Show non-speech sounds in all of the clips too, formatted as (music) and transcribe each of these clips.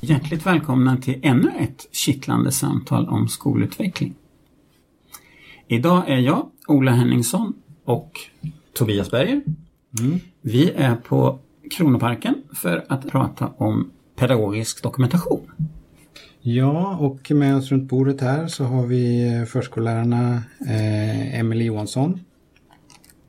Hjärtligt välkomna till ännu ett kittlande samtal om skolutveckling. Idag är jag, Ola Henningsson och Tobias Berger. vi är på Kronoparken för att prata om pedagogisk dokumentation. Ja, och med oss runt bordet här så har vi eh, förskollärarna eh, Emelie Johansson.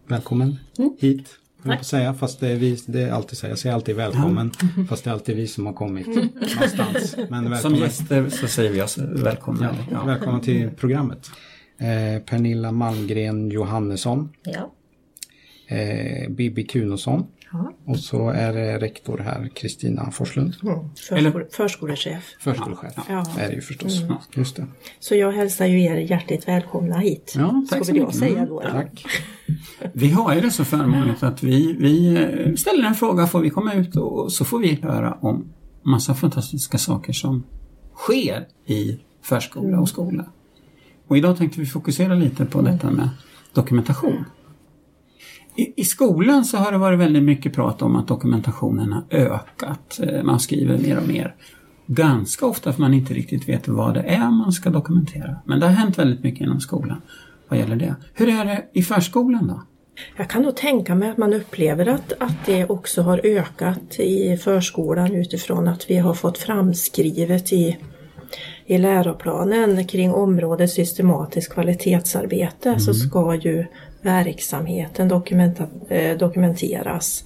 Välkommen hit. Tack. Jag säga, fast det är, vi, det är alltid så, jag säger alltid välkommen, fast det är alltid vi som har kommit någonstans. Men Som välkommen, gäster så säger vi oss välkomna. ja, Ja. välkommen till programmet. Eh, Pernilla Malmgren Johannesson, Ja. Eh, Bibi Kunosson Ja. och så är det rektor här, Kristina Forslund, Förskole, förskolechef. förskolechef. Ja. är det ju förstås. Just det. Så jag hälsar ju er hjärtligt välkomna hit. Ja, tack Ska så mycket. säga Mm, då. Tack. Vi har ju det så förmånligt att vi, vi eh, ställer en fråga, får vi komma ut och så får vi höra om massa fantastiska saker som sker i förskola och skola. Och idag tänkte vi fokusera lite på detta med dokumentation. I, I skolan så har det varit väldigt mycket prat om att dokumentationen har ökat. Eh, Man skriver mer och mer. Ganska ofta för man inte riktigt vet vad det är man ska dokumentera. Men det har hänt väldigt mycket inom skolan vad gäller det. Hur är det i förskolan då? Jag kan nog tänka mig att man upplever att, att det också har ökat i förskolan utifrån att vi har fått framskrivet i, i läroplanen kring området systematiskt kvalitetsarbete så ska ju verksamheten eh, dokumenteras.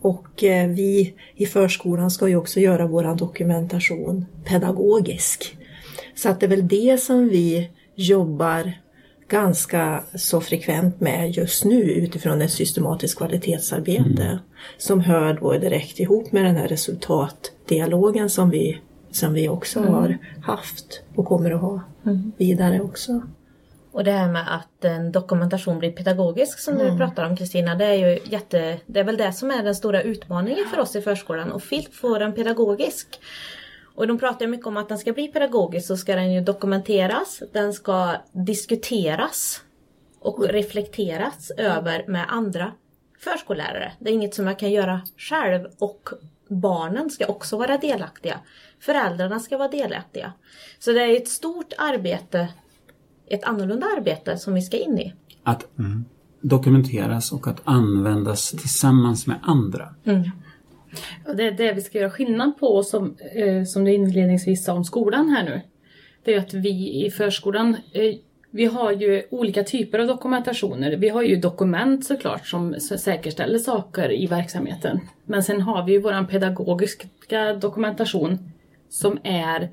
Och eh, vi i förskolan ska ju också göra vår dokumentation pedagogisk. Så att det är väl det som vi jobbar ganska så frekvent med just nu utifrån ett systematiskt kvalitetsarbete som hör då direkt ihop med den här resultatdialogen som vi, som vi också har haft och kommer att ha vidare också. Och det här med att en dokumentation blir pedagogisk som du pratar om Kristina, det är ju jätte, det är väl det som är den stora utmaningen för oss i förskolan och få den pedagogisk. Och de pratar mycket om att den ska bli pedagogisk så ska den ju dokumenteras, den ska diskuteras och reflekteras över med andra förskollärare. Det är inget som jag kan göra själv och barnen ska också vara delaktiga. Föräldrarna ska vara delaktiga. Så det är ett stort arbete, ett annorlunda arbete som vi ska in i. Att dokumenteras och att användas tillsammans med andra. Och det är det vi ska göra skillnad på som, eh, som du inledningsvis sa om skolan här nu. Det är att vi i förskolan, eh, vi har ju olika typer av dokumentationer. Vi har ju dokument såklart som säkerställer saker i verksamheten. Men sen har vi ju våran pedagogiska dokumentation som är,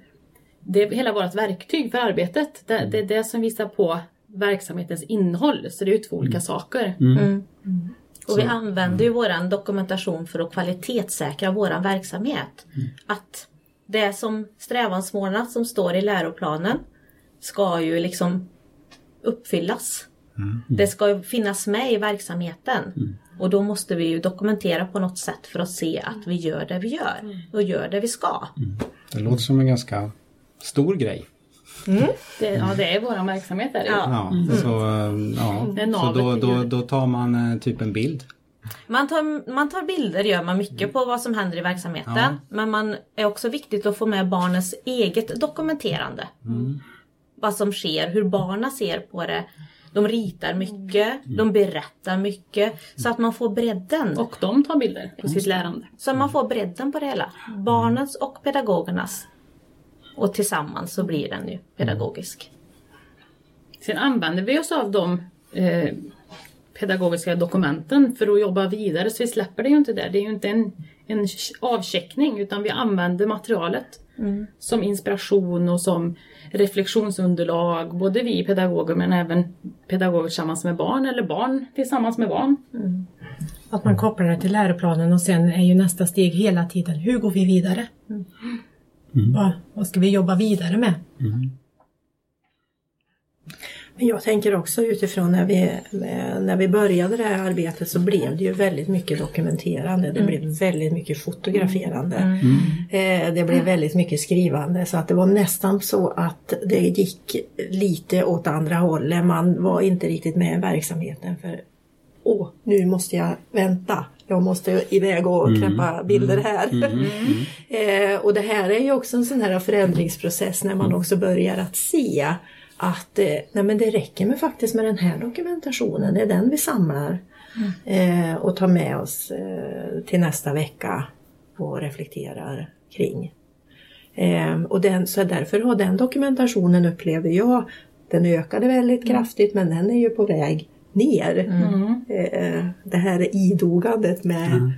det är hela vårt verktyg för arbetet. Det, det är det som visar på verksamhetens innehåll. Så det är ju två olika saker. Och vi använder ju våran dokumentation för att kvalitetssäkra våran verksamhet. Att det som strävansmålen som står i läroplanen ska ju liksom uppfyllas. Det ska ju finnas med i verksamheten. Och då måste vi ju dokumentera på något sätt för att se att vi gör det vi gör och gör det vi ska. Det låter som en ganska stor grej. Det, ja, det är våran verksamhet. Är det. ju. Ja, så, eh, ja. Är så då, då, då tar man eh, typ en bild. Man tar, man tar bilder gör man mycket på vad som händer i verksamheten. Men man är också viktigt att få med barnens eget dokumenterande. Vad som sker, hur barnen ser på det. De ritar mycket, de berättar mycket. Så att man får bredden. Och de tar bilder på sitt lärande. Så man får bredden på det hela. Barnens och pedagogernas. Och tillsammans så blir den ju pedagogisk. Sen använder vi oss av de eh, pedagogiska dokumenten för att jobba vidare så vi släpper det ju inte där. Det är ju inte en, en avcheckning utan vi använder materialet som inspiration och som reflektionsunderlag. Både vi pedagoger men även pedagoger tillsammans med barn eller barn tillsammans med barn. Att man kopplar det till läroplanen och sen är ju nästa steg hela tiden, hur går vi vidare? Vad, vad ska vi jobba vidare med? Men jag tänker också utifrån när vi, när vi började det här arbetet så blev det ju väldigt mycket dokumenterande. Det blev väldigt mycket fotograferande. Eh, Det blev väldigt mycket skrivande så att det var nästan så att det gick lite åt andra hållet. Man var inte riktigt med i verksamheten för åh, nu måste jag vänta. Jag måste iväg och knäppa bilder här. (laughs) eh, och det här är ju också en sån här förändringsprocess när man också börjar att se att eh, nej men det räcker med faktiskt med den här dokumentationen, det är den vi samlar eh, och tar med oss eh, till nästa vecka och reflekterar kring. Eh, och den, så därför har den dokumentationen upplever jag, den ökade väldigt kraftigt men den är ju på väg ner. Eh, det här idogandet med,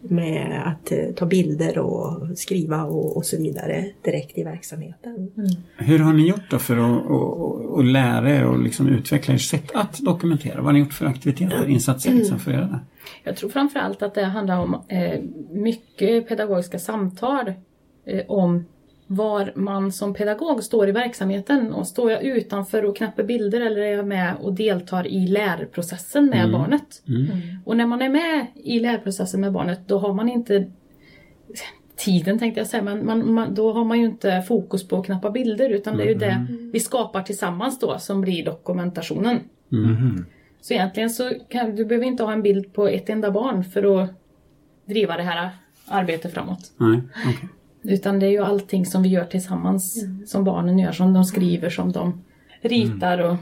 med att eh, ta bilder och skriva och, och så vidare direkt i verksamheten. Hur har ni gjort då för att, att, att lära er och liksom utveckla ert sätt att dokumentera? Vad har ni gjort för aktiviteter, insatser liksom för att göra det? Jag tror framförallt att det handlar om eh, mycket pedagogiska samtal eh, om var man som pedagog står i verksamheten. Och står jag utanför och knappar bilder eller är jag med och deltar i lärprocessen med barnet? Och när man är med i lärprocessen med barnet då har man inte tiden tänkte jag säga, men man, man, då har man ju inte fokus på att knappa bilder utan det är ju det vi skapar tillsammans då som blir dokumentationen. Så egentligen så kan du behöver inte ha en bild på ett enda barn för att driva det här arbetet framåt. Nej, okej. Utan det är ju allting som vi gör tillsammans som barnen gör, som de skriver, som de ritar och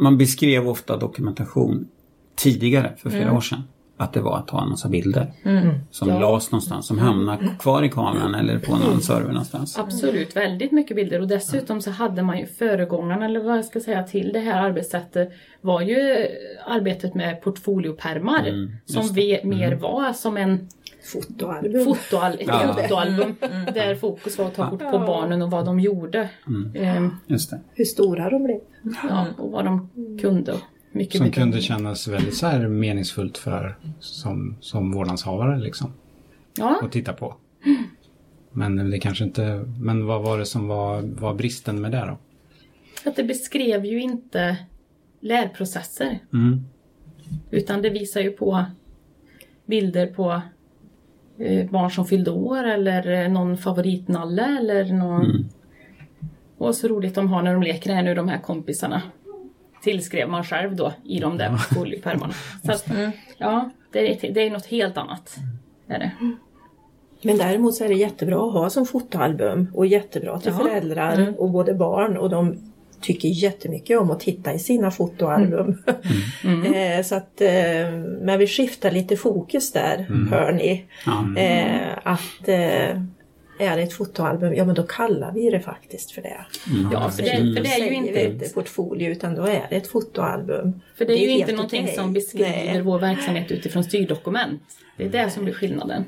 Man beskrev ofta dokumentation tidigare, för flera år sedan, att det var att ta en massa bilder som lades någonstans, som hamnade kvar i kameran eller på någon server någonstans. Absolut, väldigt mycket bilder. Och dessutom så hade man ju föregångaren eller vad jag ska säga till det här arbetssättet var ju arbetet med portfoliopärmar som vi, mer var som en Fotoalbum. fotoal, Ja. fotoalbum där fokus var att ta kort på barnen och vad de gjorde. Ehm, Just det. Hur stora de blev. ja, och vad de kunde. och Mycket Som mycket. kunde kännas väldigt så här meningsfullt för som, som vårdnadshavare liksom. Ja, Att titta på. Men det kanske inte, men vad var det som var, var bristen med det då? att det beskrev ju inte lärprocesser. Mm. Utan det visar ju på bilder på barn som fyllde år eller eh, någon favoritnalle eller någon... Och så roligt de har när de leker här nu de här kompisarna. Tillskrev man själv då i de där (laughs) foliopärmarna. Så att, ja, det är, det är något helt annat. Är det. Men däremot så är det jättebra att ha som fotoalbum och jättebra till Ja. föräldrar och både barn och de tycker jättemycket om att titta i sina fotoalbum. (laughs) eh, så att, eh, men vi skiftar lite fokus där, hör ni. Eh, att eh, är det ett fotoalbum, ja men då kallar vi det faktiskt för det. Ja, för det, för det är ju inte... inte portfolio utan då är det ett fotoalbum. För det är ju helt inte någonting okej. som beskriver Nej. vår verksamhet utifrån styrdokument. Det är det som blir skillnaden.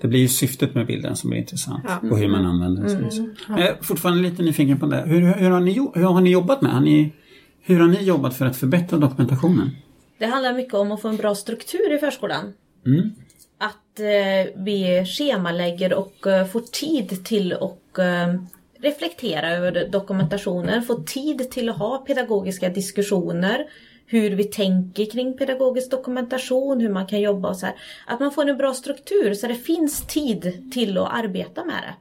Det blir ju syftet med bilden som blir intressant och hur man använder den. så. Jag är fortfarande lite nyfiken på det. Hur, hur, har ni, hur har ni jobbat med? Har ni, hur har ni jobbat för att förbättra dokumentationen? Det handlar mycket om att få en bra struktur i förskolan. Mm. Att eh, vi schemalägger och eh, får tid till att eh, reflektera över dokumentationen, få tid till att ha pedagogiska diskussioner, hur vi tänker kring pedagogisk dokumentation, hur man kan jobba och så här. Att man får en bra struktur så det finns tid till att arbeta med det.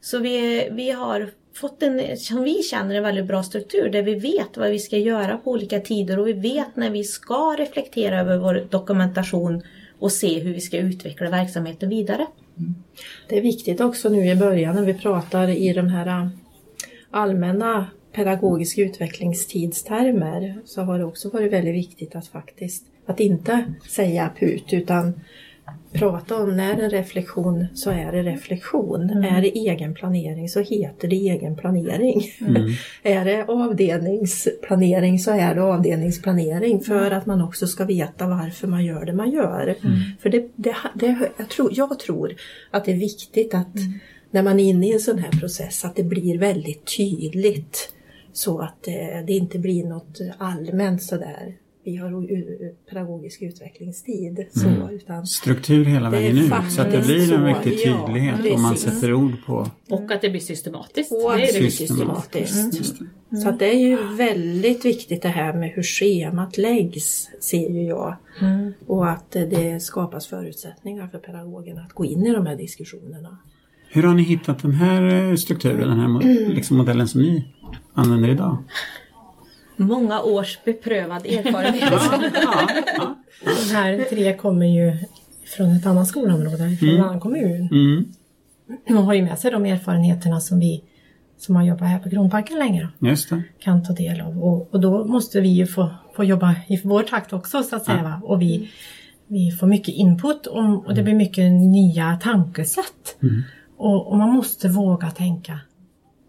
Så vi, vi har fått en, som vi känner, en väldigt bra struktur där vi vet vad vi ska göra på olika tider och vi vet när vi ska reflektera över vår dokumentation och se hur vi ska utveckla verksamheten vidare. Det är viktigt också nu i början när vi pratar i de här äh, allmänna pedagogisk utvecklingstidstermer så har det också varit väldigt viktigt att faktiskt att inte säga put utan prata om när en reflektion så är det reflektion. Är det egen planering så heter det egen planering. (laughs) är det avdelningsplanering så är det avdelningsplanering för att man också ska veta varför man gör det man gör. För det, det, det, jag, tror, jag tror att det är viktigt att när man är inne i en sån här process att det blir väldigt tydligt så att eh, det inte blir något allmänt sådär vi har pedagogisk utvecklingstid. Så, Mm. utan Struktur hela vägen ut så att det blir en riktig ja, tydlighet om man sätter ord på Och att det blir systematiskt. och det är det blir systematiskt. Mm. Just det. Så att det är ju väldigt viktigt det här med hur schemat läggs, ser ju jag. Och att eh, det skapas förutsättningar för pedagogerna att gå in i de här diskussionerna. Hur har ni hittat den här eh, strukturen, den här (clears throat) liksom modellen som ni använder idag? Många års beprövad erfarenhet. Ja, ja. De här tre kommer ju från ett annat skolområde, från en annan kommun. Mm, De har ju med sig de erfarenheterna som vi som har jobbat här på Kronparken länge just det. kan ta del av. Och, och då måste vi ju få, få jobba i vår takt också så att säga. Va? Och vi, vi får mycket input om, och det blir mycket nya tankesätt. Och, och man måste våga tänka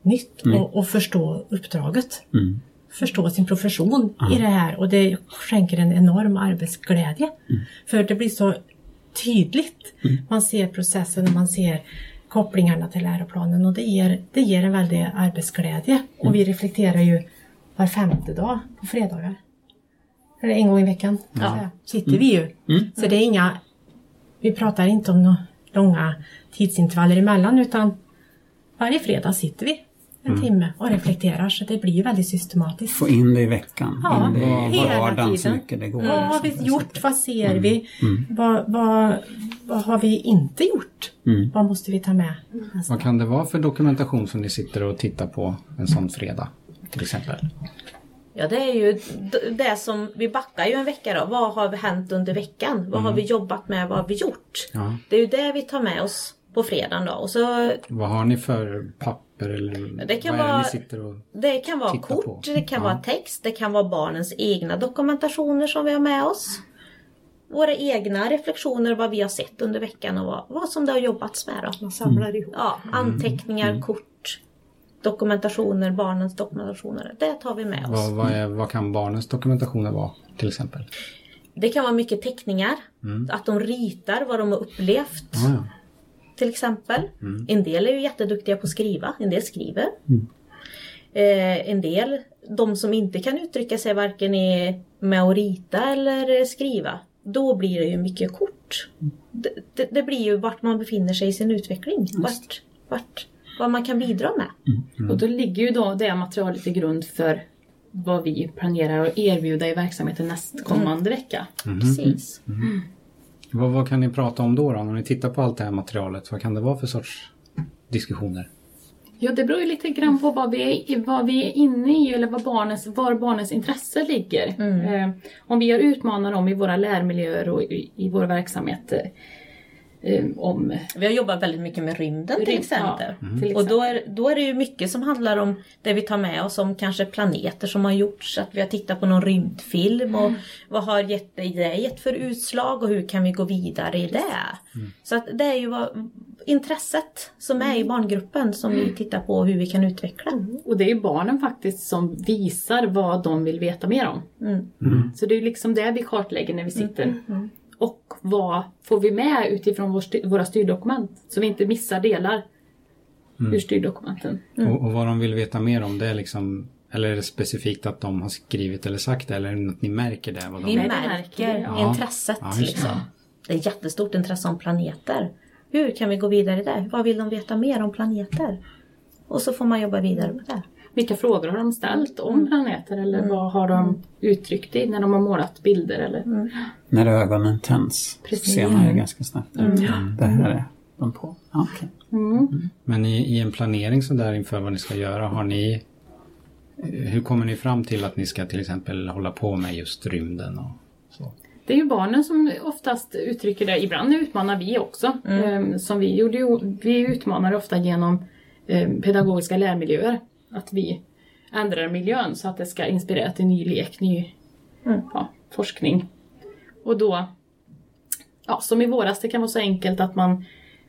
nytt och, och förstå uppdraget. Mm. Förstå sin profession i det här och det skänker en enorm arbetsglädje. För det blir så tydligt. Man ser processen och man ser kopplingarna till läroplanen och det ger, det ger en väldig arbetsglädje. Och vi reflekterar ju var femte dag på fredagar. Eller en gång i veckan. Så sitter vi ju. Så det är inga, vi pratar inte om några långa tidsintervaller emellan utan varje fredag sitter vi en timme och reflekterar så det blir ju väldigt systematiskt. Få in det i veckan. Ja, in det i vardagen så tiden. mycket det går. Vad har vi gjort? Vad ser vi? Vad, vad, vad har vi inte gjort? Vad måste vi ta med? nästa? Vad kan det vara för dokumentation som ni sitter och tittar på en sån fredag? Till exempel. Ja det är ju det som, vi backar ju en vecka då. Vad har hänt under veckan? Vad har vi jobbat med? Vad har vi gjort? Ja. Det är ju det vi tar med oss på fredagen då. Och så, Vad har ni för papper eller Det kan vad är det vara- ni sitter och... det kan vara kort, på. det kan Ja. vara text, det kan vara barnens egna dokumentationer som vi har med oss. Våra egna reflektioner, vad vi har sett under veckan och vad, vad som det har jobbats med då. Man samlar ihop. Ja, anteckningar, kort, dokumentationer, barnens dokumentationer. Det tar vi med oss. Vad, vad, är, vad kan barnens dokumentationer vara till exempel? Det kan vara mycket teckningar. Att de ritar vad de har upplevt. Ja, ja. Till exempel. En del är ju jätteduktiga på att skriva. En del skriver. Eh, en del, de som inte kan uttrycka sig varken i, med att rita eller skriva. Då blir det ju mycket kort. Det, det, det blir ju vart man befinner sig i sin utveckling. Vart, vart, vad man kan bidra med. Och då ligger ju då det materialet till grund för vad vi planerar att erbjuda i verksamheten nästkommande vecka. Precis. Vad, vad kan ni prata om då, då? När ni tittar på allt det här materialet, vad kan det vara för sorts diskussioner? Ja, det beror ju lite grann på vad vi är, vad vi är inne i eller vad barnens, var barnens intresse ligger. Eh, om vi har utmanat dem i våra lärmiljöer och i, i vår verksamhet eh, om Vi har jobbat väldigt mycket med rymden till Rymd, exempel. ja, till Och då är, då är det ju mycket som handlar om det vi tar med oss om kanske planeter som har gjorts. Att vi har tittat på någon rymdfilm och vad har gett det gett för utslag och hur kan vi gå vidare i det. Så att det är ju vad, intresset som är i barngruppen som vi tittar på hur vi kan utveckla. Och det är barnen faktiskt som visar vad de vill veta mer om. Så det är liksom det vi kartlägger när vi sitter. Och vad får vi med utifrån vår styr, våra styrdokument? Så vi inte missar delar ur styrdokumenten. Och, och vad de vill veta mer om det är liksom eller är det specifikt att de har skrivit eller sagt det eller är att ni märker det? Vad de Vi det märker ja. intresset. Ja, liksom. Det är jättestort intresse om planeter. Hur kan vi gå vidare där? Vad vill de veta mer om planeter? Och så får man jobba vidare på det. Vilka frågor har de ställt om planeter eller vad har de uttryckt i när de har målat bilder? Eller? När ögonen tänds Precis. ser man ju ganska snabbt ut. Det här är de på. Ja, okej. Men i, i en planering så där inför vad ni ska göra, har ni hur kommer ni fram till att ni ska till exempel hålla på med just rymden och så? Det är ju barnen som oftast uttrycker det. Ibland utmanar vi också. Ehm, som vi gjorde vi utmanar ofta genom ehm, pedagogiska lärmiljöer. Att vi ändrar miljön så att det ska inspirera till ny lek, ny ja, forskning. Och då, ja, som i våras, det kan vara så enkelt att man,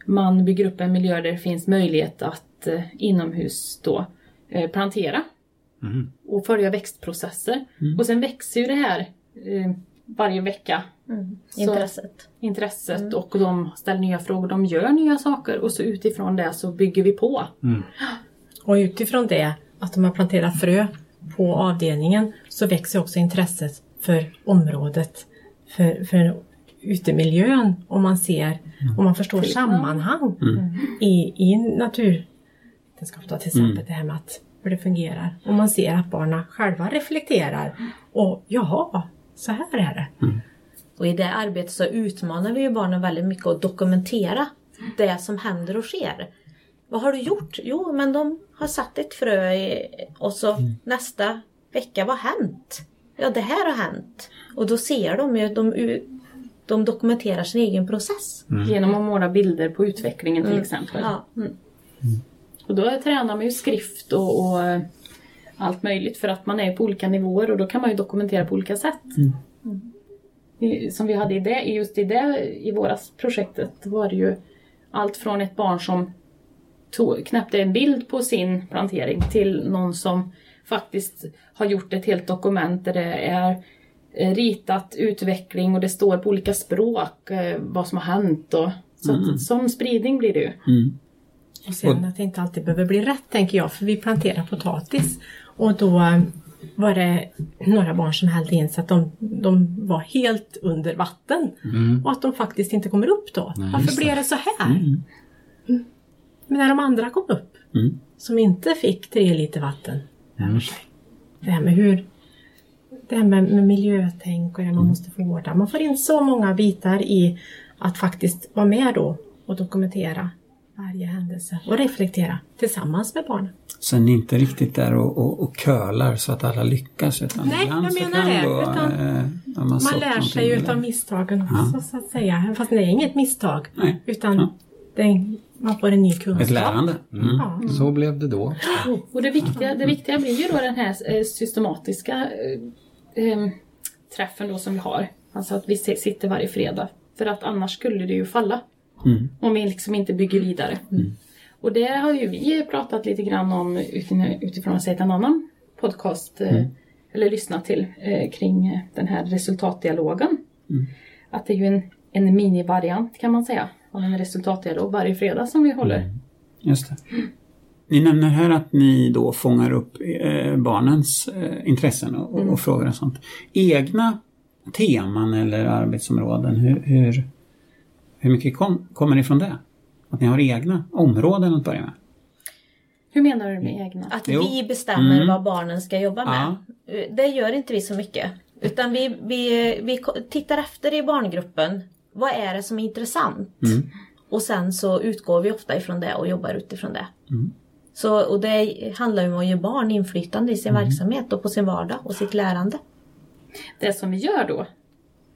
man bygger upp en miljö där det finns möjlighet att eh, inomhus då eh, plantera och följa växtprocesser. Och sen växer ju det här eh, varje vecka. Så- Intresset. intresset och de ställer nya frågor, de gör nya saker och så utifrån det så bygger vi på. Och utifrån det, att de har planterat frö på avdelningen, så växer också intresset för området, för, för utemiljön om man ser, om man förstår sammanhang i, i naturvetenskap till exempel det här med att hur det fungerar. Och man ser att barnen själva reflekterar och jaha, så här är det. Och i det arbetet så utmanar vi ju barnen väldigt mycket att dokumentera det som händer och sker. Vad har du gjort? Jo, men de har satt ett frö i, och så nästa vecka, vad har hänt? Ja, det här har hänt. Och då ser de ju, de, de dokumenterar sin egen process. Genom att måla bilder på utvecklingen till exempel. Ja. Och då tränar man ju skrift och, och eh, allt möjligt för att man är på olika nivåer och då kan man ju dokumentera på olika sätt. I- Som vi hade i det, just i det i våras projektet var det ju allt från ett barn som tog, knäppte en bild på sin plantering till någon som faktiskt har gjort ett helt dokument där det är eh, ritat utveckling och det står på olika språk eh, vad som har hänt. Och, så att, sån spridning blir det ju. Och sen att det inte alltid behöver bli rätt tänker jag, för vi planterar potatis. Och då eh, var det några barn som hällde in så att de, de var helt under vatten. Och att de faktiskt inte kommer upp då. Varför blev det så här? Mm. Men när de andra kom upp, som inte fick tre liter vatten sig. Det här med hur det här med, med miljötänk och det man måste vårda. Man får in så många bitar i att faktiskt vara med då och dokumentera varje händelse och reflektera tillsammans med barnen. Sen är inte riktigt där och, och, och kölar så att alla lyckas. Utan Nej, jag så menar det, gå, utan eh, man, Man lär sig ju utav misstagen också så att säga. Fast det är inget misstag. Nej. Utan Ja. det, man får en ny kunskap. Ett lärande. Mm. Ja. Så blev det då. Och det viktiga, det viktiga blir ju då den här eh, systematiska eh, eh, träffen då som vi har. Alltså att vi sitter varje fredag. För att annars skulle det ju falla. Mm. Om vi liksom inte bygger vidare. Och det har ju vi pratat lite grann om utifrån, att se en annan podcast. Eh, Eller lyssnat till eh, kring eh, den här resultatdialogen. Att det är ju en, en minivariant kan man säga. Av en resultatdialog varje fredag som vi håller. Just det. Ni nämner här att ni då fångar upp eh, barnens eh, intressen och, och frågor och sånt. Egna teman eller arbetsområden, hur, hur, hur mycket kom, kommer ifrån det? Att ni har egna områden att börja med? Hur menar du med egna? Att Jo. vi bestämmer Mm. vad barnen ska jobba med. Det gör inte vi så mycket. Utan vi, vi, vi tittar efter i barngruppen. Vad är det som är intressant? Mm. Och sen så utgår vi ofta ifrån det och jobbar utifrån det. Så, och det handlar ju om att ge barn inflytande i sin verksamhet och på sin vardag och sitt lärande. Det som vi gör då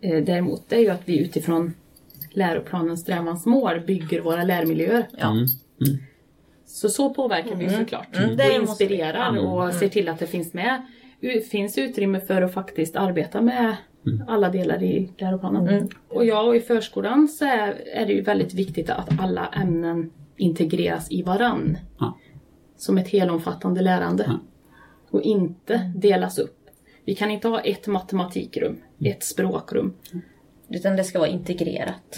eh, däremot det är ju att vi utifrån läroplanens strävansmål bygger våra lärmiljöer. Ja. Mm. Så så påverkar vi ju såklart. Mm, vi. inspirerar och ser till att det finns med finns utrymme för att faktiskt arbeta med alla delar i läroplanen. Och ja, och i förskolan så är, är det ju väldigt viktigt att alla ämnen integreras i varann. Ja. Som ett helomfattande lärande. Och inte delas upp. Vi kan inte ha ett matematikrum, ett språkrum. Utan det ska vara integrerat.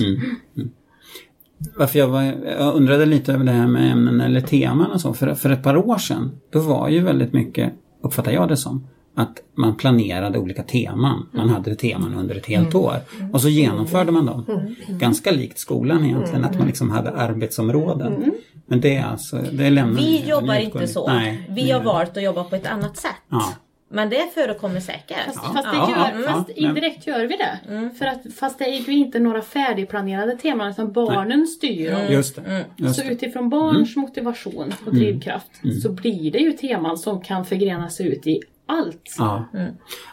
Varför jag, var, jag undrade lite över det här med ämnen eller teman och så. För, för ett par år sedan, då var ju väldigt mycket, uppfattar jag det som, att man planerade olika teman. Man hade teman under ett helt år. Och så genomförde man dem. Ganska likt skolan egentligen, att man liksom hade arbetsområden. Men det är alltså, det lämnar Vi jobbar inte så. Nej, vi har valt att jobba på ett annat sätt. Ja. Men det förekommer säkert. Fast, Ja, fast, det ja, gör, ja, fast ja, indirekt gör vi det. För att, fast det är ju inte några färdigplanerade teman utan barnen styr dem. Just det. Just Så utifrån barns motivation och drivkraft så blir det ju teman som kan förgrena sig ut i allt. Ja.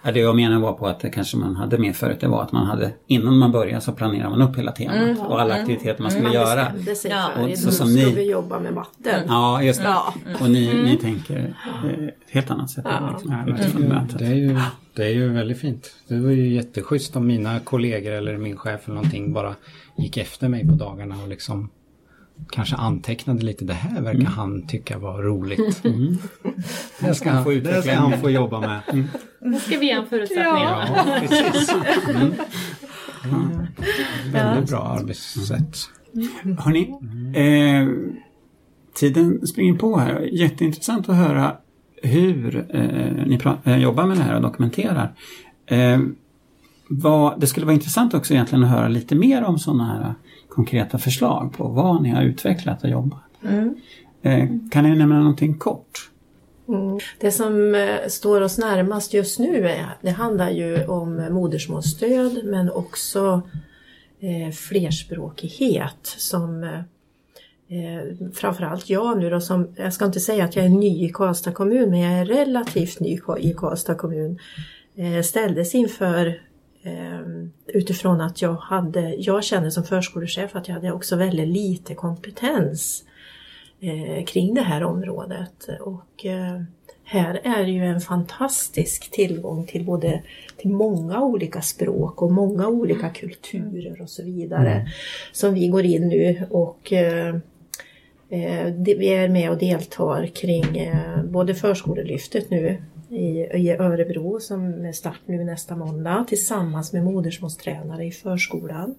ja. Det jag menar var på att det kanske man hade mer förut, det var att man hade, innan man började så planerar man upp hela temat och alla aktiviteter man skulle Man göra. bestämde sig Ja, för och så nu som ska ni- vi jobba med matten. Ja, just det. Ja. Och ni, ni tänker eh, ett helt annat sätt liksom, utifrån mötet. Det är, ju, det är ju väldigt fint. Det var ju jätteschysst om mina kollegor eller min chef eller någonting bara gick efter mig på dagarna och liksom kanske antecknade lite. Det här verkar han tycka var roligt. Det, ska han få utveckla det ska han få jobba med. Nu ska vi ge en förutsättningar. Ja, precis. Mm. Väldigt bra arbetssätt. Hörni, eh, tiden springer på här. Jätteintressant att höra hur eh, ni eh, jobbar med det här och dokumenterar. Eh, vad, det skulle vara intressant också egentligen att höra lite mer om sådana här konkreta förslag på vad ni har utvecklat och jobbat. Mm. Eh, kan ni nämna någonting kort? Mm. Det som eh, står oss närmast just nu är, det handlar ju om modersmålsstöd men också eh, flerspråkighet som eh, eh, framförallt jag nu då som, jag ska inte säga att jag är ny i Karlstad kommun men jag är relativt ny i Karlstad kommun, eh, ställdes inför utifrån att jag hade, jag kände som förskolechef att jag hade också väldigt lite kompetens eh, kring det här området. Och eh, här är ju en fantastisk tillgång till både till många olika språk och många olika kulturer och så vidare. Mm. Som vi går in nu och eh, vi är med och deltar kring både förskolelyftet nu i, i Örebro som är start nu nästa måndag tillsammans med modersmålstränare i förskolan.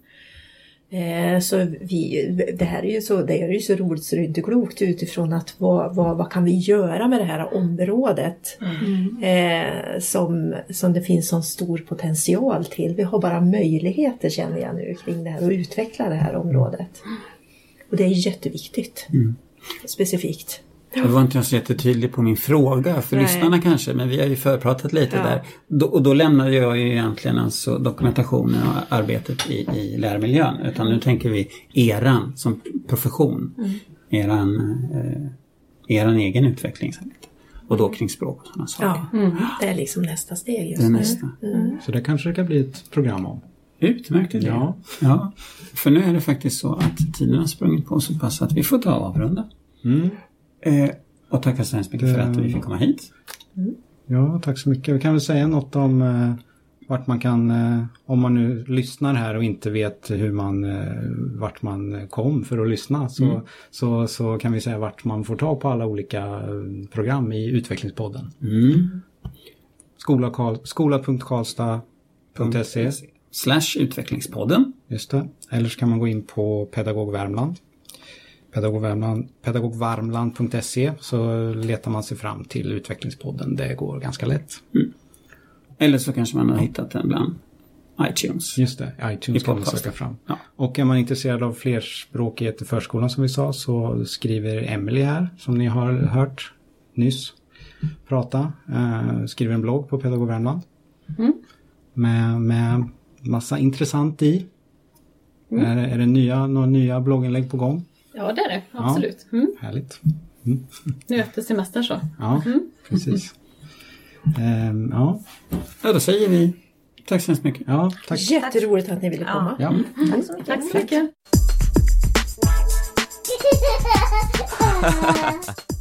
Eh, så vi, det här är ju så, det är ju så roligt så det är inte klokt utifrån att vad, vad, vad kan vi göra med det här området mm. eh, som, som det finns sån stor potential till. Vi har bara möjligheter känner jag nu kring det här och utveckla det här området. Och det är jätteviktigt. Mm. Specifikt. Det var inte jag så jättetydlig på min fråga för Nej. lyssnarna kanske, men vi har ju förpratat lite ja. där. Då, och då lämnade jag ju egentligen alltså dokumentationen och arbetet i, i lärmiljön. Utan nu tänker vi eran som profession. Mm. Eran, eh, eran egen utveckling. Och då kring språk och sådana saker. Ja, mm. det är liksom nästa steg just det är nästa. Mm. Så det kanske det kan bli ett program om. Utmärkt idé. Ja. ja. För nu är det faktiskt så att tiden har sprungit på så pass att vi får ta avrunda. Mm. Eh, och tackar så hemskt mycket för att vi fick komma hit. Mm. Ja, tack så mycket. Vi kan väl säga något om eh, vart man kan, eh, om man nu lyssnar här och inte vet hur man, eh, vart man kom för att lyssna så, mm. så, så kan vi säga vart man får ta på alla olika eh, program i utvecklingspodden. Mm. Skola.karlstad.se Slash utvecklingspodden. Just det. Eller så kan man gå in på Pedagog Värmland pedagogvarmland.se så letar man sig fram till utvecklingspodden. Det går ganska lätt. Mm. Eller så kanske man har hittat den bland iTunes. Just det, iTunes kan man söka fram. Ja. Och är man intresserad av flerspråkighet i förskolan som vi sa så skriver Emily här som ni har hört nyss prata. Eh, skriver en blogg på Pedagog Värmland. Mm. Med, med massa intressant i. Mm. Är, är det nya, några nya blogginlägg på gång? Ja det är det, absolut. Mm. Härligt. Mm. Nu efter semestern så. Ja, mm. precis. Ehm, ja. ja, då säger vi tack så hemskt mycket. Ja, tack. Jätteroligt att ni ville komma. Ja. Mm. Tack så mycket. Tack så mycket. (laughs)